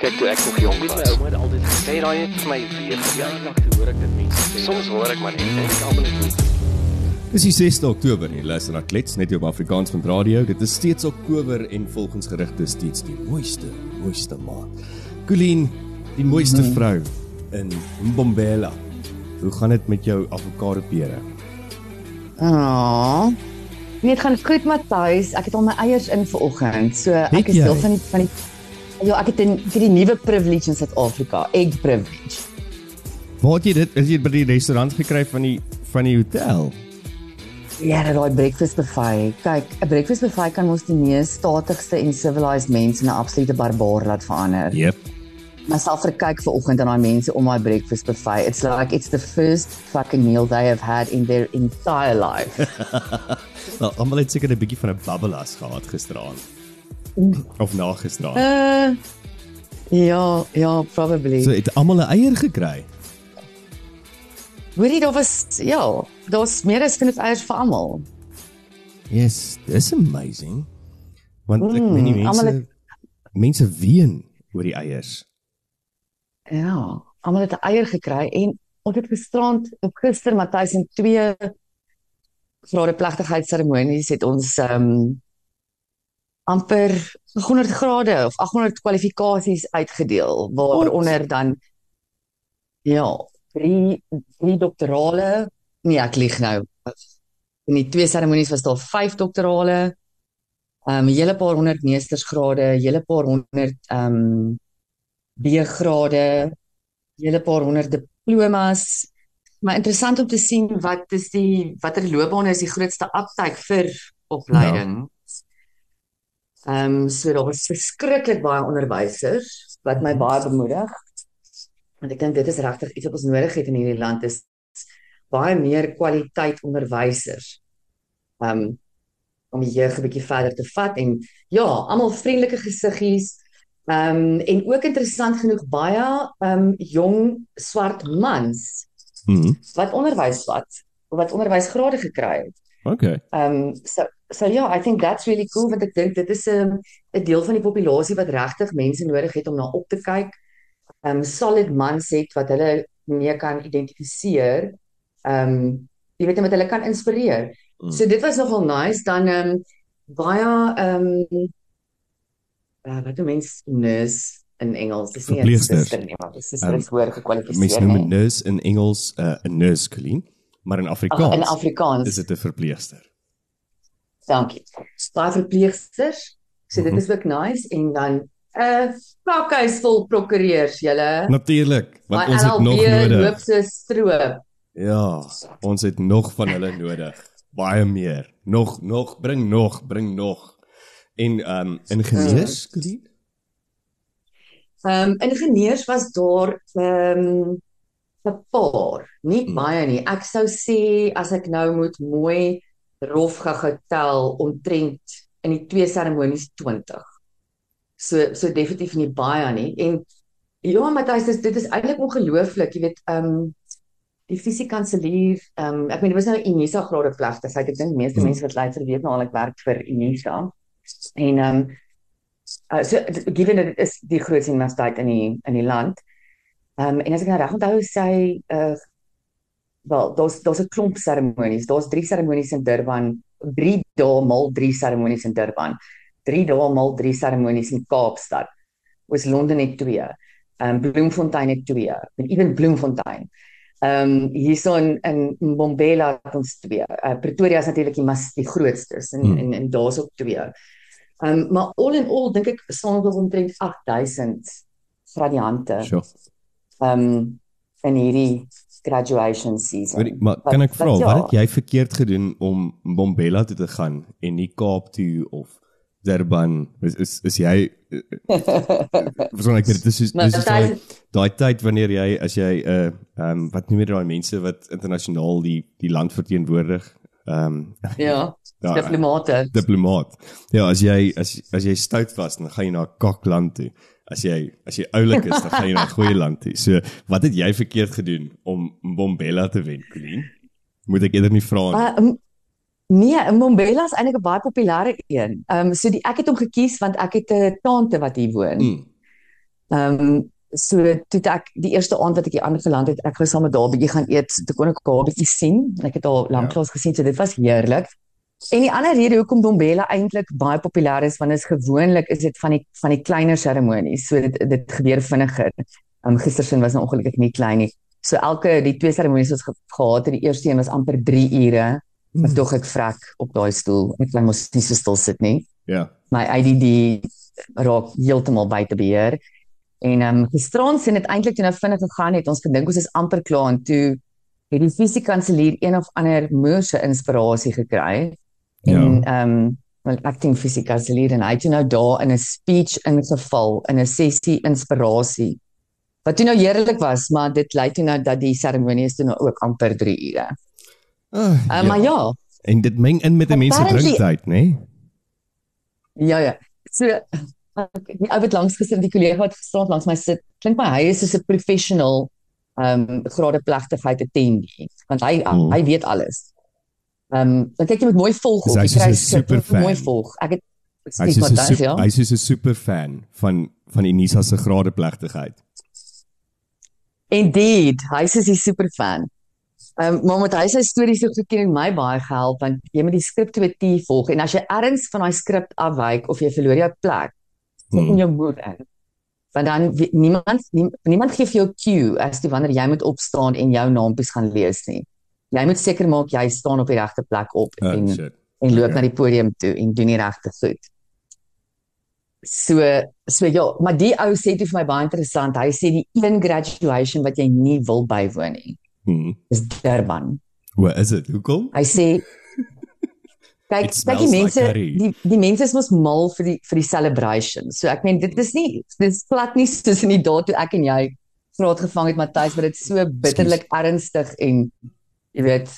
Kyk toe ek nog Weet was. my ouma het altyd Sê daai het vir my weer Ja, te hoor ek dit mense sê. Soms hoor ek maar net en ek almal net. Dis die 6de Oktober en jy luister na Klets net op Afrikaans met Radio. Dit is steeds Oktober en volgens gerugte steeds die mooiste, mooiste maand. Colleen, die mooiste vrou in Mbombela. Hoe gaan dit met jou avokado pere? Ah. Nee, dit gaan goed Matthys. Ek het al my eiers in vanoggend. So ek is jy? deel van die van die Ja, ek het 'n vir die nuwe privilege in Suid-Afrika, egg privilege. Waar het jy dit? Is jy dit by die restaurant gekry van die van die hotel? Ja, dat daai breakfast buffet. Kyk, 'n breakfast buffet kan ons die mees statigste en civilized mense in 'n absolute barbaar laat verander. Yep. myself verkyk vanoggend aan daai mense om my breakfast buffet. It's like it's the first fucking meal they have had in their entire life. Wel, almal het seker 'n bietjie van 'n babbelas gehad gisteraand. Of na gisteraand. uh Ja, ja, probably. So het almal 'n eier gekry. Hoorie, daar was ja, daar's meer as genoeg eiers vir almal. Yes, dis amazing. Want ek Mm, weet nie mense almal mense ween oor die eiers. Ja, almal het 'n eier gekry en ons het gisterand op gister Matthys en twee grade plegtigheidsseremonies het ons ehm um, amper 800 grade of 800 kwalifikasies uitgedeel waaronder dan ja, drie drie doktorale, nee ek lieg nou. In die twee seremonies was daar vyf doktorale, ehm um, 'n hele paar honderd meestersgrade, 'n hele paar honderd ehm um, B-grade, hele paar honderd diplomas. Maar interessant om te sien wat is die watter loopbane is die grootste uptake vir opleiding. Ehm um, so daar was verskriklik baie onderwysers wat my baie bemoedig. Want ek dink dit is regtig iets wat ons nodig het in hierdie land is baie meer kwaliteit onderwysers. Ehm um, om die jeug 'n bietjie verder te vat en ja, almal vriendelike gesiggies. Ehm um, en ook interessant genoeg baie ehm um, jong swart mans Mhm. wat onderwys vat, wat onderwysgrade gekry het. Okay. Um so so ja, yeah, I think that's really cool want ek dink dit is 'n 'n deel van die populasie wat regtig mense nodig het om na op te kyk. Um solid mans het wat hulle mee kan identifiseer. Um jy weet net wat hulle kan inspireer. Mm. So dit was nogal nice dan um baie um uh, wat doen mens nurse in Engels? Dis nie 'n suster nie, maar dis is Um, hoor gekwalifiseer. Mense noem. 'n nurse in Engels 'n uh, 'n nurse Colleen, maar in Afrikaans in Afrikaans. is dit 'n verpleegster. Dankie. Baie verpleegsters. So dit Mhm. is ook nice en dan 'n uh, pakhuis vol prokureurs julle. Natuurlik, want ons het nog nodig. loop so stroop. Ja, ons het nog van hulle nodig. Baie meer. Nog nog bring nog, bring nog. En ehm um, ingenieurs, Colleen? Ehm um, ingenieurs was daar ehm um, 'n paar, nie Hmm. baie nie. Ek sou sê as ek nou moet mooi rof gou tel omtrent in die twee seremonies 20. So so definitief nie baie nie. En ja, Matthys, dis dit is eintlik ongelooflik, jy weet, ehm um, die fisiekanselier, ehm um, ek meen dit was nou Unisa grade plegtigheid. Ek dink meeste Hmm. mense wat luister weet nou al ek werk vir Unisa. En ehm um, uh, so given dit is die grootste universiteit in die in die land. Ehm um, en as ek nou reg onthou sy uh wel, daar's daar's 'n klomp seremonies. Daar's drie seremonies in Durban, 3 dae mal 3 seremonies in Durban. 3 dae mal 3 seremonies in Kaapstad. Was Londen net 2. Ehm um, Bloemfontein het 2. En ewen Bloemfontein. Ehm um, hierso in in Mbombela het ons 2. Uh, Pretoria is natuurlik die mas die grootstes en Hmm. en, en daar's ook 2. Ehm um, maar all in all dink ek staan ons omtrent 8000 gradiante Sure. Um, in hierdie graduation season. Hoorie, maar Wat- kan ek vra wat- ja. wat het jy verkeerd gedoen om Mbombela toe te gaan en nie Kaap toe of Durban? Is is, is jy ek dit is Maar dis soos daai- daai daai tyd wanneer jy as jy 'n uh, ehm um, wat noem jy daai mense wat internasionaal die die land verteenwoordig? Ehm um, Ja, Ja, diplomate. diplomaat. Ja, as jy as as jy stout was, dan gaan jy na 'n kakland toe. As jy as jy oulik is, dan gaan jy na 'n goeie land toe. So, wat het jy verkeerd gedoen om Mbombela te wen, Colleen? Moet ek eerder nie vra nie. Uh, m- nee, Mbombela is eintlik 'n baie populêre een. Ehm um, so die ek het hom gekies want ek het 'n tante wat hier woon. Mm. Ehm um, so toe ek die eerste aand wat ek hier aangeland het, ek wou saam met haar 'n bietjie gaan eet, toe kon ek haar bietjie sien. Ek het haar lanklaas gesien, so dit was heerlik. En die ander rede hoekom Dombela eintlik baie populêr is, want is gewoonlik is dit van die van die kleiner seremonies. So dit dit gebeur vinniger. Um gistersin was nou ongelukkig nie klein nie. So elke die twee seremonies wat ons gehad het, die eerste een was amper 3 ure. Maar Hmm. tog ek vrek op daai stoel. Ek kan mos nie so stil sit nie. Ja. My ADD raak heeltemal buite beheer. En um, gisterand sien dit eintlik toe nou vinnig gegaan het. Ons gedink ons is amper klaar en toe het die fisiekanselier een of ander moorse inspirasie gekry. En ehm um, wel acting fisiekanselier en hy het nou daar in 'n speech ingeval in 'n sessie inspirasie. Wat toe nou heerlik was, maar dit lei toe nou dat die seremonie is toe nou ook amper 3 ure. Uh, Uh, Maar ja, En dit meng in met 'n mens se drinktyd, né? Nee? Ja ja. So ek die ou wat langs gesit, die kollega wat gestaan langs my sit, klink my hy is soos 'n professional ehm um, grade plegtigheid attendee, want hy Hmm. hy weet alles. Ehm um, dan kyk jy met mooi volg op, hy soos kry superfan. mooi volg. Ek het Hy's Excuse soos 'n Matthys, super, ja. hy's soos 'n superfan van van Unisa se gradeplegtigheid. Indeed, hy is 'n superfan. Ehm um, maar met hy sy stories het ook in my baie gehelp want jy moet die skriptwetjie volg en as jy ergens van daai skrip afwyk of jy verloor jou plek, sit Hmm. in jou moed in. Want dan niemand nie, niemand gee vir jou cue as toe wanneer jy moet opstaan en jou naampies gaan lees nie. Jy moet seker maak jy staan op die regte plek op Oh, en shit. en loop okay. na die podium toe en doen die regte goed. So so ja, maar die ou sê dit vir my baie interessant. Hy sê die een graduation wat jy nie wil bywoon nie, Hmm. is Durban. Hoe is dit? Hoekom? Hy sê kyk kyk die like mense curry. die die mense is mos mal vir die vir die celebration. So ek meen dit is nie dit is plat nie soos in die dae toe ek en jy graad gevang het Matthys, maar dit is so bitterlik ernstig en jy weet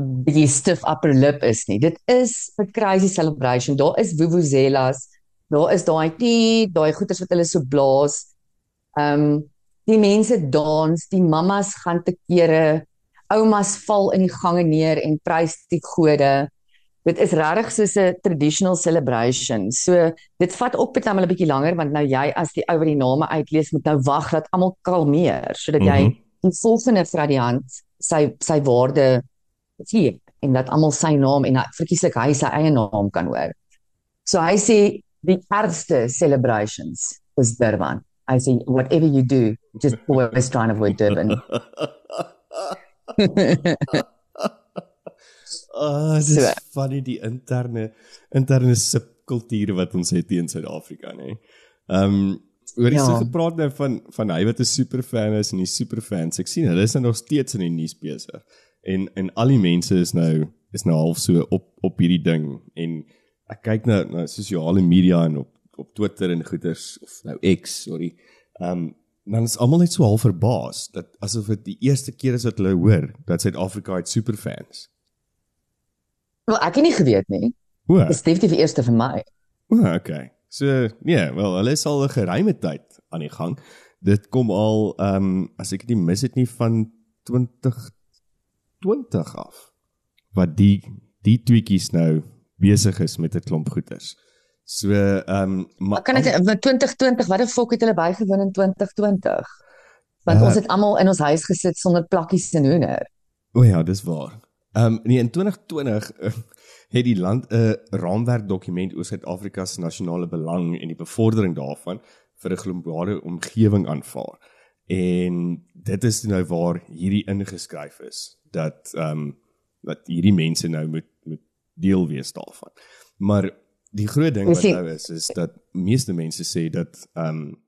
bietjie stiff upper lip is nie. Dit is 'n crazy celebration. Daar is vuvuzelas, daar is daai die daai goeters wat hulle so blaas. Ehm um, die mense dans, die mammas gaan te kere, oumas val in die gange neer en prys die gode. Dit is regtig soos 'n traditional celebration. So dit vat ook baie mal 'n bietjie langer want nou jy as die ou wat die name uitlees moet nou wag dat almal kalmeer sodat jy Mhm. die volgende gradiant sy sy waarde gee en dat almal sy naam en verkieslik hy sy eie naam kan hoor. So hy sê die ergste celebrations is Durban. I say whatever you do, just always try and avoid Durban. Ah, dis So. funny die interne interne subkulture wat ons het hier in Suid-Afrika, nê. Ehm oor jy Ja. so gepraat nou van van hy wat 'n superfan is en die superfans. Ek sien hulle is nou nog steeds in die nuus besig. En en al die mense is nou is nou half so op op hierdie ding en ek kyk nou na sosiale media en op op Twitter en goeters of nou X, sorry. Ehm um, dan is almal net so half verbaas dat asof dit die eerste keer is wat hulle hoor dat Suid-Afrika het superfans. Wel ek het nie geweet nie. O, Dis definitief die eerste vir my. o, okay. So, nee, wel, hulle is al 'n geruime tyd aan die gang. Dit kom al ehm um, as ek dit nie mis het nie van 2020 af wat die die tweetjies nou besig is met 'n klomp goeders. So, ehm um, Maar kan ek met 2020, wat die fok het hulle bygewoon in 2020? Want Uh, ons het almal in ons huis gesit sonder plakkies en hoender. O ja, dis waar. Ehm um, nee, in 2020 uh, het die land 'n raamwerkdokument oor Suid-Afrika se nasionale belang en die bevordering daarvan vir 'n globale omgewing aanvaar. En dit is nou waar hierdie ingeskryf is dat ehm um, dat hierdie mense nou moet moet deel wees daarvan. Maar die groot ding wat nou is is dat meeste mense sê dat ehm um,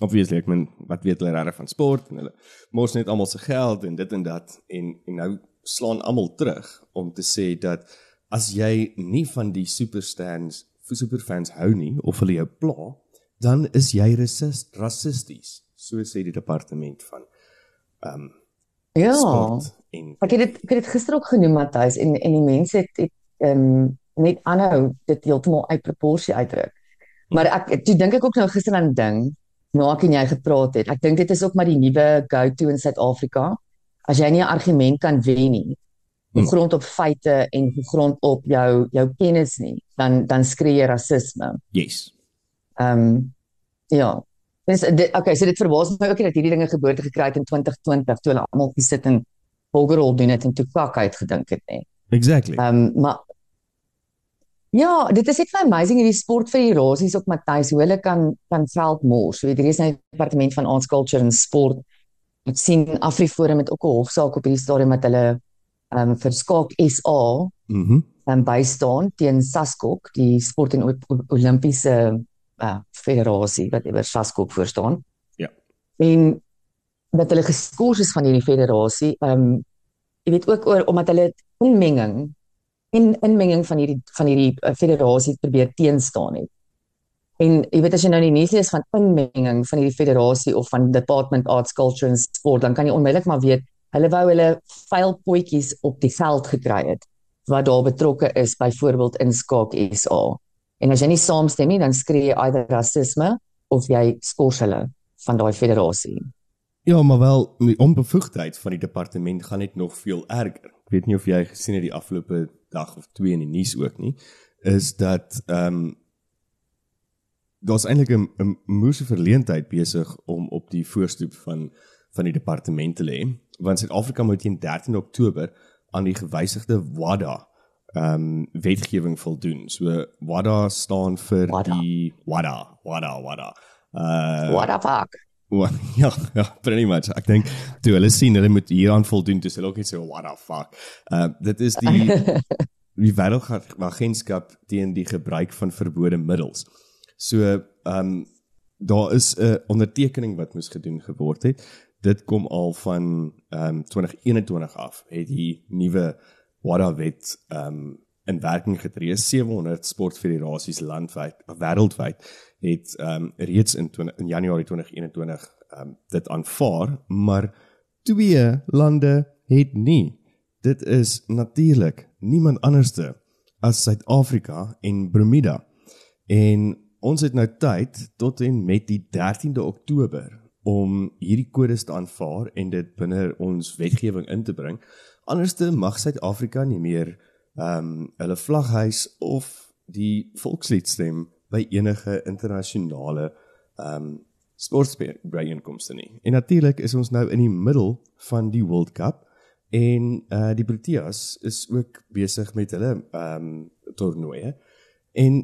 obviously ek meen wat weet hulle regtig van sport en hulle mors net almal se geld en dit en dat en en nou slaan almal terug om te sê dat as jy nie van die superstans superfans hou nie of hulle jou pla dan is jy rassist rassisties so sê die departement van ehm um, Ja. sport en Ek het dit ek het dit gister ook genoem Matthys en en die mense het het ehm um, net aanhou dit heeltemal uit proporsie uitdruk. Maar ek toe dink ek ook nou gister aan 'n ding nou ek en jy gepraat het. Ek dink dit is ook maar die nuwe go-to in Suid-Afrika. As jy nie 'n argument kan wen nie. Gegrond op feite en gegrond op jou jou kennis nie, dan dan skree jy rasisme. yes Ehm um, ja. Dis dit okay, so dit verbaas my ook nie dat hierdie dinge geboorte gekry het in 2020 toe hulle almal gesit en volgerol doen het en toe kak uitgedink het nie. Exactly. Ehm um, maar Ja, dit is net vir amazing hierdie sportfederasies op Matthys hoe hulle kan kan veld mors. So hier is nou die departement van arts culture en sport. Ek sien Afriforum het ook 'n hofsaak op hierdie stadium met hulle ehm um, vir skaak SA Mhm. Mm um, bystaan teen Saskok, die sport en o- Olimpiese uh, federasie wat ewer Saskok voor staan. Ja. En dat hulle geskort is van hierdie federasie, ehm um, jy weet ook oor omdat hulle inmenging en inmenging van hierdie van hierdie uh, federasie probeer teenstaan het. En jy weet as jy nou in die nuus lees van inmenging van hierdie federasie of van Department Arts Culture and Sport, dan kan jy onmiddellik maar weet hulle wou hulle vuil potjies op die veld gekry het wat daar betrokke is byvoorbeeld in skaak SA. En as jy nie saamstem nie, dan skree jy either rasisme of jy skors hulle van daai federasie. Ja, maar wel die onbevoegdheid van die departement gaan net nog veel erger. Ek weet nie of jy gesien het die afgelope dag of twee in die nuus ook nie, is dat ehm um, daar's eintlik 'n moeëse verleentheid besig om op die voorstoep van van die departement te lê, want Suid-Afrika moet teen 13 Oktober aan die gewysigde WADA ehm um, wetgewing voldoen. So WADA staan vir WADA. die WADA, WADA, WADA. Uh What the fuck? Well, ja, ja, pretty much. Ek dink toe hulle sien hulle moet hieraan voldoen, dis hulle ook net so what the fuck. Uh dit is die die wêreldagentskap teen die gebruik van verbode middels. So, ehm um, daar is 'n ondertekening wat moes gedoen geword het. Dit kom al van ehm um, 2021 af het die nuwe WADA wet ehm um, in werking getree. 700 sportfederasies landwyd, wêreldwyd het ehm um, reeds in 20, in Januarie 2021 ehm um, dit aanvaar, maar twee lande het nie. Dit is natuurlik niemand anderste as Suid-Afrika en Bermuda. En ons het nou tyd tot en met die 13de Oktober om hierdie kodes te aanvaar en dit binne ons wetgewing in te bring. Anderste mag Suid-Afrika nie meer ehm um, hulle vlaghuis of die volkslied stem by enige internasionale ehm um, sportbyeenkomste nie. En natuurlik is ons nou in die middel van die World Cup en uh die Proteas is ook besig met hulle ehm um, toernooie. En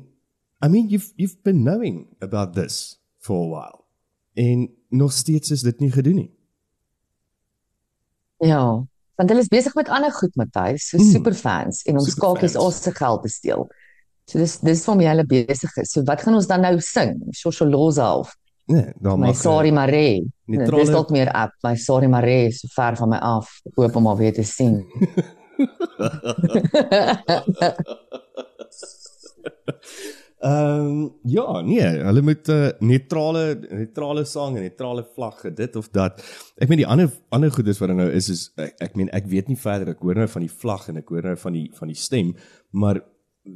I mean you've you've been knowing about this for a while. En nog steeds is dit nie gedoen nie. Ja, want hulle is besig met ander goed, Matthys, so Mm. superfans en om Superfans. skakies ons se geld te steel. So dis dis waarmee hulle besig is. So wat gaan ons dan nou sing? Shosholoza of Nee, daar my mag Sari Mare? neutrale- Dis dalk meer app. My Sari Mare is so ver van my af. Ek hoop om maar weer te sien. Ehm um, ja, nee, hulle moet 'n uh, neutrale neutrale sang en neutrale vlag dit of dat. Ek meen die ander ander goedes wat er nou is is ek, ek meen ek weet nie verder ek hoor nou van die vlag en ek hoor nou van die van die stem, maar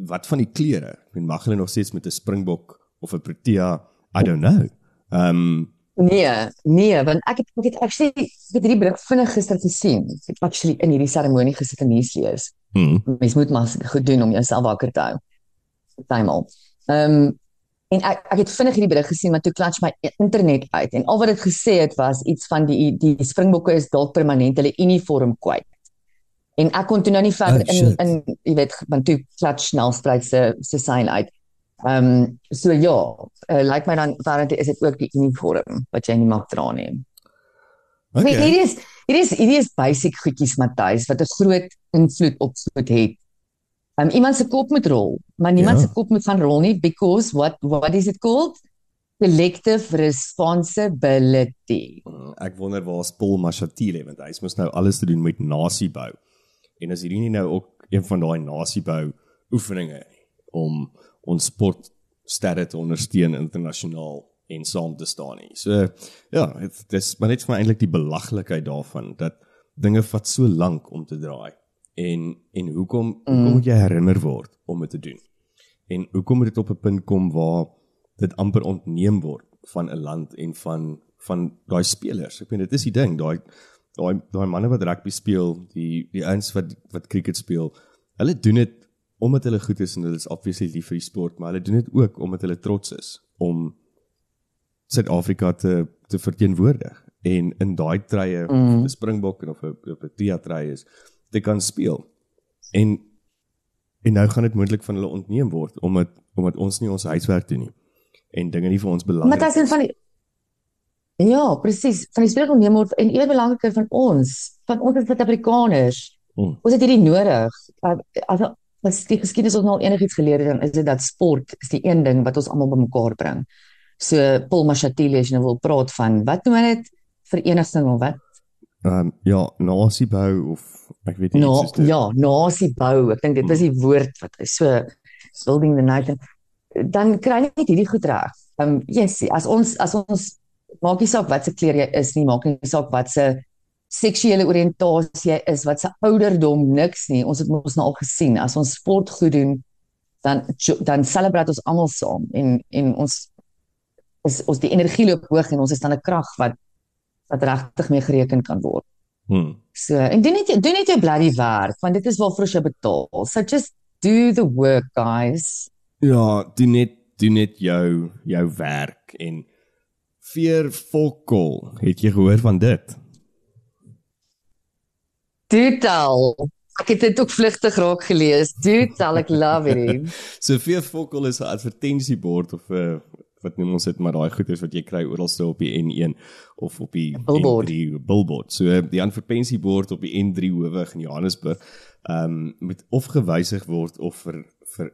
wat van die klere? Ek meen mag hulle nog steeds met 'n springbok of 'n protea? I don't know. Ehm um, Nee, nee, want ek het ek het actually ek het hierdie berig vinnig gister gesien. Ek het actually in hierdie seremonie gesit en nuus lees. hmm, Mens moet maar goed doen om jouself wakker te hou. Partymal. Ehm um, en ek ek het vinnig hierdie berig gesien maar toe klats my internet uit en al wat dit gesê het was iets van die die Springbokke is dalk permanent hulle uniform kwyt. En ek kon toe nou nie verder Oh, in shit. in jy weet want toe klats snelspruit se se sein uit. Ehm um, so ja, uh, lyk like my dan apparently is dit ook die uniform wat jy nie mag dra nie. Okay. okay. Hierdie is hierdie is hierdie is basic goedjies Matthys wat 'n groot invloed op moet hê. Um iemand se kop moet rol, maar niemand Ja. se kop moet gaan rol nie because what what is it called? Collective responsibility. Mm, Ek wonder waar is Paul Mashatile want hy mos nou alles te doen met nasiebou. En is hierdie nie nou ook een van daai nasiebou oefeninge om ons sportsterre te ondersteun internasionaal en saam te staan nie. So ja, dit dis maar net vir my eintlik die belaglikheid daarvan dat dinge vat so lank om te draai. En en hoekom hoekom moet jy herinner word om dit te doen? En hoekom moet dit op 'n punt kom waar dit amper ontneem word van 'n land en van van daai spelers. Ek meen dit is die ding, daai daai daai manne wat rugby speel, die die ouens wat wat cricket speel, hulle doen dit omdat hulle goed is en hulle is obviously lief vir die sport, maar hulle doen dit ook omdat hulle trots is om Suid-Afrika te te verteenwoordig en in daai treie mm. 'n Springbok en of 'n op 'n Tia trei is te kan speel. En en nou gaan dit moontlik van hulle ontneem word omdat omdat ons nie ons huiswerk doen nie en dinge nie vir ons belangrik Maar dit is van die Ja, presies. Van die speel ontneem word en ewe belangriker van ons, van ons as Suid-Afrikaners. Mm. Ons het hierdie nodig. As as die geskiedenis ons nou enigiets geleer het, dan is dit dat sport is die een ding wat ons almal bymekaar bring. So Paul Mashatile as jy nou wil praat van wat noem dit vereniging of wat? Ehm um, ja, nasiebou of ek weet nie Na, dit- ja, nasiebou. Ek dink dit is die woord wat is so building the nation. Dan kry jy net hierdie goed reg. Um, yes, as ons as ons maak nie saak wat se kleur jy is nie, maak nie saak wat se seksuele oriëntasie jy is, wat se ouderdom niks nie. Ons het mos nou al gesien as ons sport goed doen, dan dan celebrate ons almal saam en en ons is ons die energie loop hoog en ons is dan 'n krag wat wat regtig mee gereken kan word. Hmm. So, en doen net doen net jou bloody werk want dit is waarvoor jou betaal. So just do the work, guys. Ja, doen net doen net jou jou werk en Veer Fokol, het jy gehoor van dit? Do tell. Ek het dit ook vlugtig raak gelees. Tell, ek love it. So Veer Fokol is 'n advertensiebord of 'n wat noem ons dit maar daai goeders wat jy kry oral so op die N1 of op die Billboard. N3 billboard. So die advertensiebord op die N3 hoofweg in Johannesburg ehm um, moet of gewysig word of ver, ver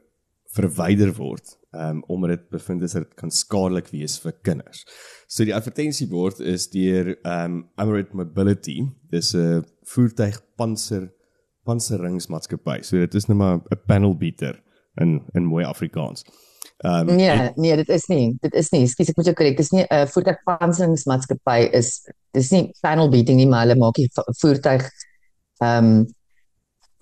verwyder word ehm um, omdat dit bevind is dat dit kan skadelik wees vir kinders. So die advertensiebord is deur ehm um, Amarit Mobility. Dis 'n voertuigpanser panseringsmaatskappy. So dit is net maar 'n panel beater in in mooi Afrikaans. Ehm um, Nee, nee, dit is nie. Dit is nie. Ekskuus, ek moet jou korrek. Dis nie 'n uh, voertuigpanseringsmaatskappy is dis nie panel beating nie, maar hulle maak die vo- voertuig ehm um,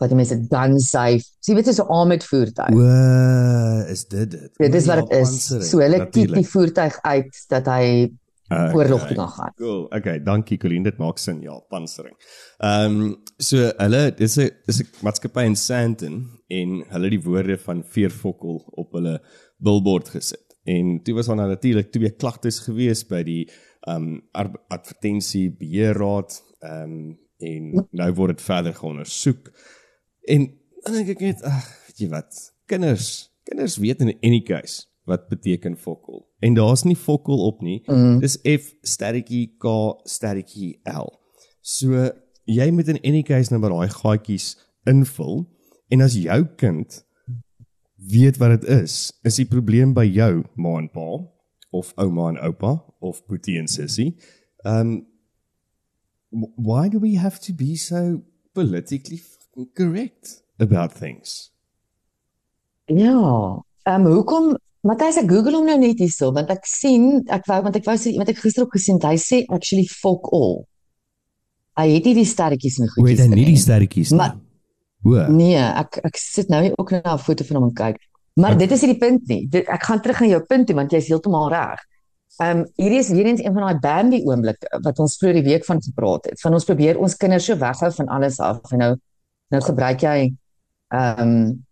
wat die mense gun safe. So jy weet dis 'n armored voertuig. O, is dit dit? Dit is wat ja, dit is. So hulle kiep die voertuig uit dat hy Okay. oorlog toe gaan. Cool. Okay, dankie Colleen, dit maak sin. Ja, pansering. Ehm um, so hulle dis 'n dis 'n maatskappy in Sandton en hulle die woorde van Veerfokkel op hulle billboard gesit. En toe was daar natuurlik twee klagtes gewees by die ehm um, advertensie beheerraad ehm um, en nou word dit verder geondersoek. En dan dink ek net, ag, weet jy wat? Kinders, kinders weet in any case wat beteken fokkel. En daar's nie fokkel op nie. Mm. Dis F sterretjie K sterretjie L. So jy moet in any case nou maar daai gaatjies invul en as jou kind weet wat dit is, is die probleem by jou ma en pa of ouma en oupa of boetie en sussie. Um why do we have to be so politically correct about things? Ja. Ehm um, hoekom Matthys ek Google hom nou net hierso want ek sien ek wou want ek wou sê want ek gister ook gesien het, hy sê actually fuck all. Hy het nie die sterretjies en Hoe goedjies het hy nie die nie. sterretjies Maar- O. Nee, ek ek sit nou hier ook na 'n foto van hom en kyk. Maar dit is nie die punt nie. Dit, ek gaan terug na jou punt toe want jy's heeltemal reg. Ehm um, hierdie is weer eens een van daai Bambi oomblikke wat ons vroeër die week van gepraat het. Van ons probeer ons kinders so weghou van alles af en nou nou gebruik jy ehm um,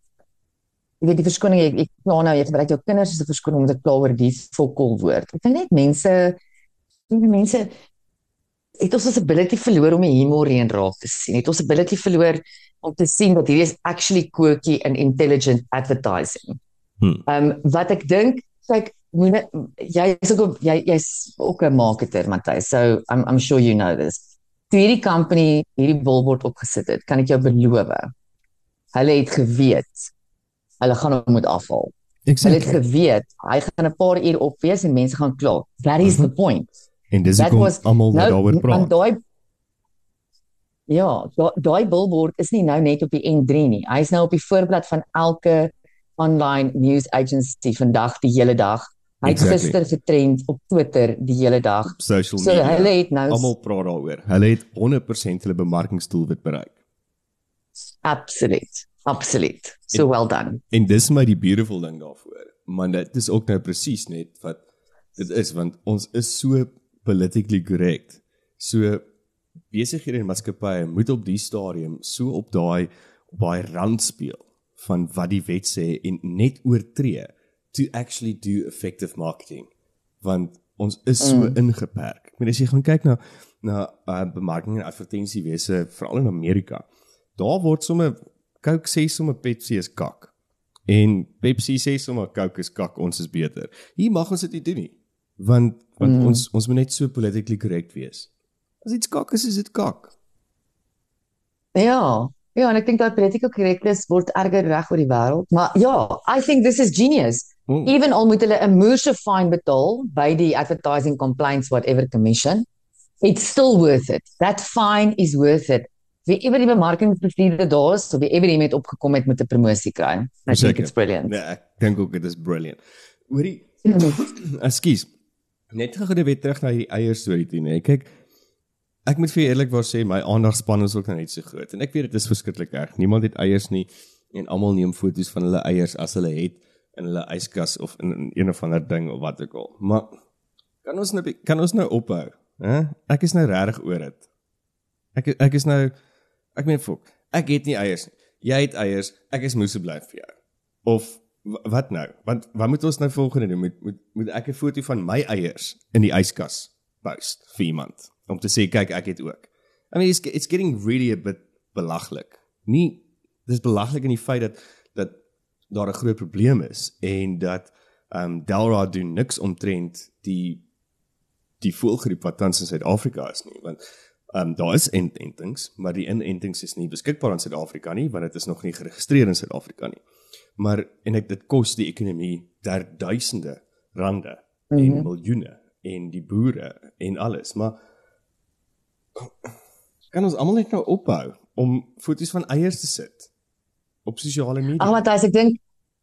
jy weet die verskoning ek ek nou nou jy gebruik jou kinders as 'n verskoning om te kla oor die fokol woord. Ek dink net mense mense het ons ons ability verloor om die humor in raak te sien. Het ons ability verloor om te sien dat hierdie is actually quirky and intelligent advertising. Hmm. Ehm um, wat ek dink, kyk, moenie jy is ook jy jy's ook 'n marketer, Matthys. So I'm I'm sure you know this. Toe hierdie company hierdie billboard opgesit het, kan ek jou beloof. Hulle het geweet hulle gaan hom moet afhaal. Hulle het Exactly. geweet hy gaan 'n paar uur op wees en mense gaan kla. That is the point. En dis hoekom almal nou daaroor praat. daai Ja, da- daai billboard is nie nou net op die N3 nie. Hy is nou op die voorblad van elke online news agency vandag die hele dag. Hy het Exactly. gister getrend op Twitter die hele dag. Social So media. hulle het nou almal praat daaroor. Hulle het 100% hulle bemarkingsdoelwit bereik. absoluut, absoluut. So En- well done. En dis my die beautiful ding daarvoor. Maar dit is ook nou presies net wat dit is want ons is so politically correct. So besighede en maatskappye moet op die stadium so op daai op daai rand speel van wat die wet sê en net oortree to actually do effective marketing. Want ons is so mm. ingeperk. Ek bedoel as jy gaan kyk na na uh, bemarking en advertensiewese veral in Amerika, daar word sommer Coke sê sommer Pepsi is kak. En Pepsi sê sommer Coke is kak, ons is beter. Hier mag ons dit nie doen nie. Want want mm. ons ons moet net so politically correct wees. As iets kak is, is dit kak. Ja. Ja, en ek dink dat political correctness word erger reg oor die wêreld. Maar ja, I think this is genius. Mm. Even al moet hulle 'n moorse fine betaal by die advertising complaints whatever commission, it's still worth it. That fine is worth it. Wie ewer die bemarkingsbestuurder daar is, of wie ewer met opgekom het met 'n promosie kry. I think it's brilliant. Ja, ek dink ook dit is brilliant. Hoorie. Ekskuus. Net gou gou weer terug na die eier storie toe, nee. Kyk, ek moet vir eerlikwaar sê my aandagspan is ook net so groot en ek weet dit is verskriklik erg. Niemand het eiers nie en almal neem foto's van hulle eiers as hulle het in hulle yskas of in, in een of ander ding of wat ook al. Maar kan ons nou kan ons nou ophou, hè? Ek is nou regtig oor dit. Ek ek is nou ek meen fok. Ek het nie eiers nie. Jy het eiers. Ek is moes bly vir jou. Of wat nou? Want wat moet ons nou volgende doen? Moet moet moet ek 'n foto van my eiers in die yskas post vir iemand? Om te sê kyk ek het ook. I mean it's it's getting really a bit belaglik. Nie dis belaglik in die feit dat dat daar 'n groot probleem is en dat ehm um, Delra doen niks omtrent die die voelgriep wat tans in Suid-Afrika is nie want ehm um, daar is inentings maar die inentings is nie beskikbaar in Suid-Afrika nie want dit is nog nie geregistreer in Suid-Afrika nie. Maar en ek dit kos die ekonomie daar duisende rande mm -hmm. en miljoene en die boere en alles maar kan ons almal net nou ophou om foto's van eiers te sit op sosiale media. Ag Matthys, ek dink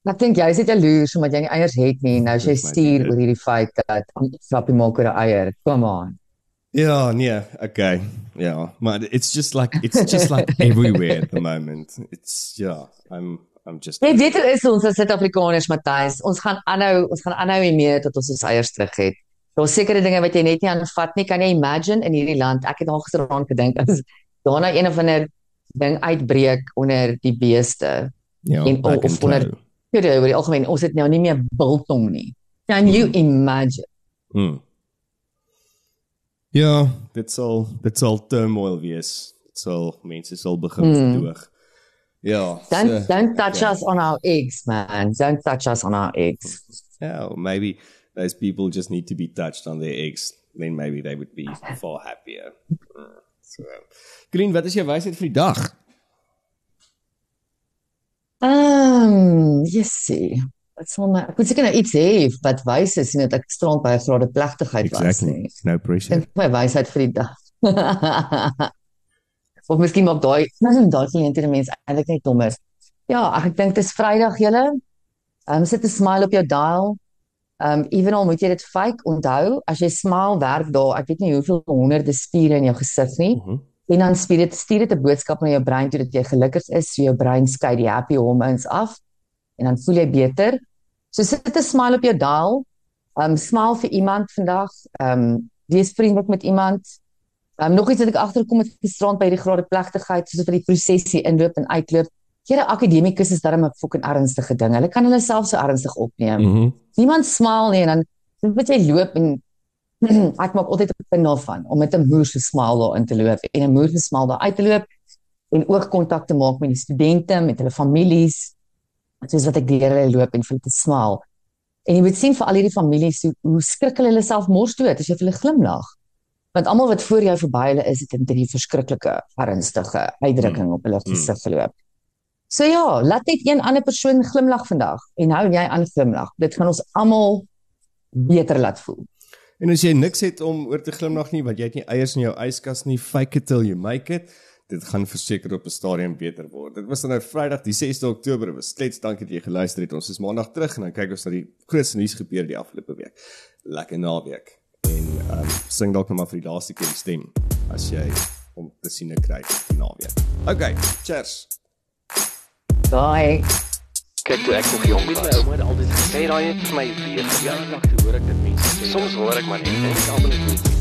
ek dink jy is net jaloers omdat jy nie eiers het nie. Nou jy stuur oor hierdie feit dat Flappy maak oor 'n eier. Come on. Ja, nee, okay. Ja, maar it's just like it's just like everywhere at the moment. It's yeah, I'm I'm just Hey, dit is ons as Suid-Afrikaners, Matthys. Ons gaan aanhou, ons gaan aanhou hiermee tot ons ons eiers terug het. Daar's sekere dinge wat jy net nie aanvat nie. Kan jy imagine in hierdie land? Ek het al gisteraan gedink as daarna een of ander ding uitbreek onder die beeste. Ja, en of, of onder Ja, oor die algemeen, ons het nou nie meer biltong nie. Can you hmm. imagine? Hmm. Ja, dit sal dit sal turmoil wees. Dit sal mense sal begin hmm. doog. Ja. Don't so, don't touch yeah. us on our eggs, man. Don't touch us on our eggs. Yeah, maybe those people just need to be touched on their eggs, then maybe they would be far happier. So, Green, wat is jou wysheid vir die dag? Ehm, um, jessie. Wat sal my ek moet seker nou iets hê wat wys is en dit ek strand by 'n grade plegtigheid exactly. was nie. No pressure. Ek my wysheid vir die dag. of miskien maak daai daai kliënte mense eintlik net dommer. Ja, ek dink dit is Vrydag julle. Ehm um, sit 'n smile op jou dial. Ehm um, evenal moet jy dit fake onthou as jy smaal werk daar, ek weet nie hoeveel honderde spiere in jou gesig nie. Mhm. -huh. En dan stuur dit stuur dit 'n boodskap na jou brein toe dat jy gelukkig is, so jou brein skei die happy hormones af en dan voel jy beter. So sit 'n smile op jou dial. Ehm um, smaal vir iemand vandag. Ehm um, wees vriendelik met iemand. Ehm um, nog iets wat ek agterkom het gisterand by die grade plegtigheid, soos vir die prosesie inloop en uitloop. Here akademikus is darem 'n fucking ernstige ding. Hulle kan hulle self so ernstig opneem. Mm -hmm. Niemand smaal nie en dan moet jy loop en ek maak altyd 'n punt daarvan om met 'n moerse smaal daar in te loop en 'n moerse smaal daar uit te loop en oogkontak te maak met die studente, met hulle families. Soos wat ek deur hulle loop en vir hulle te smaal. En jy moet sien vir al hierdie families hoe, hoe skrik hulle self mors dood as jy vir hulle glimlag. Want almal wat voor jou verby hulle is, het 'n drie verskriklike ernstige uitdrukking op hulle gesig geloop. So ja, laat net een ander persoon glimlag vandag en hou jy aan glimlag. Dit gaan ons almal beter laat voel. En as jy niks het om oor te glimlag nie, want jy het nie eiers in jou yskas nie, fake it till you make it. Dit gaan verseker op 'n stadium beter word. Dit was nou Vrydag die 6de Oktober. Was klets dankie dat jy geluister het. Ons is maandag terug en dan kyk ons na die grootste nuus gebeur die afgelope week. Lekker naweek. En um, sing dalk net maar vir die laaste keer die stem as jy om te sien kry die naweek. Okay, cheers. Daai. Kyk toe ek nog jong was. Ouma het altyd gesê daai het vir my weer. Ja, ek hoor ek dit mense. Soms hoor ek maar net en almal is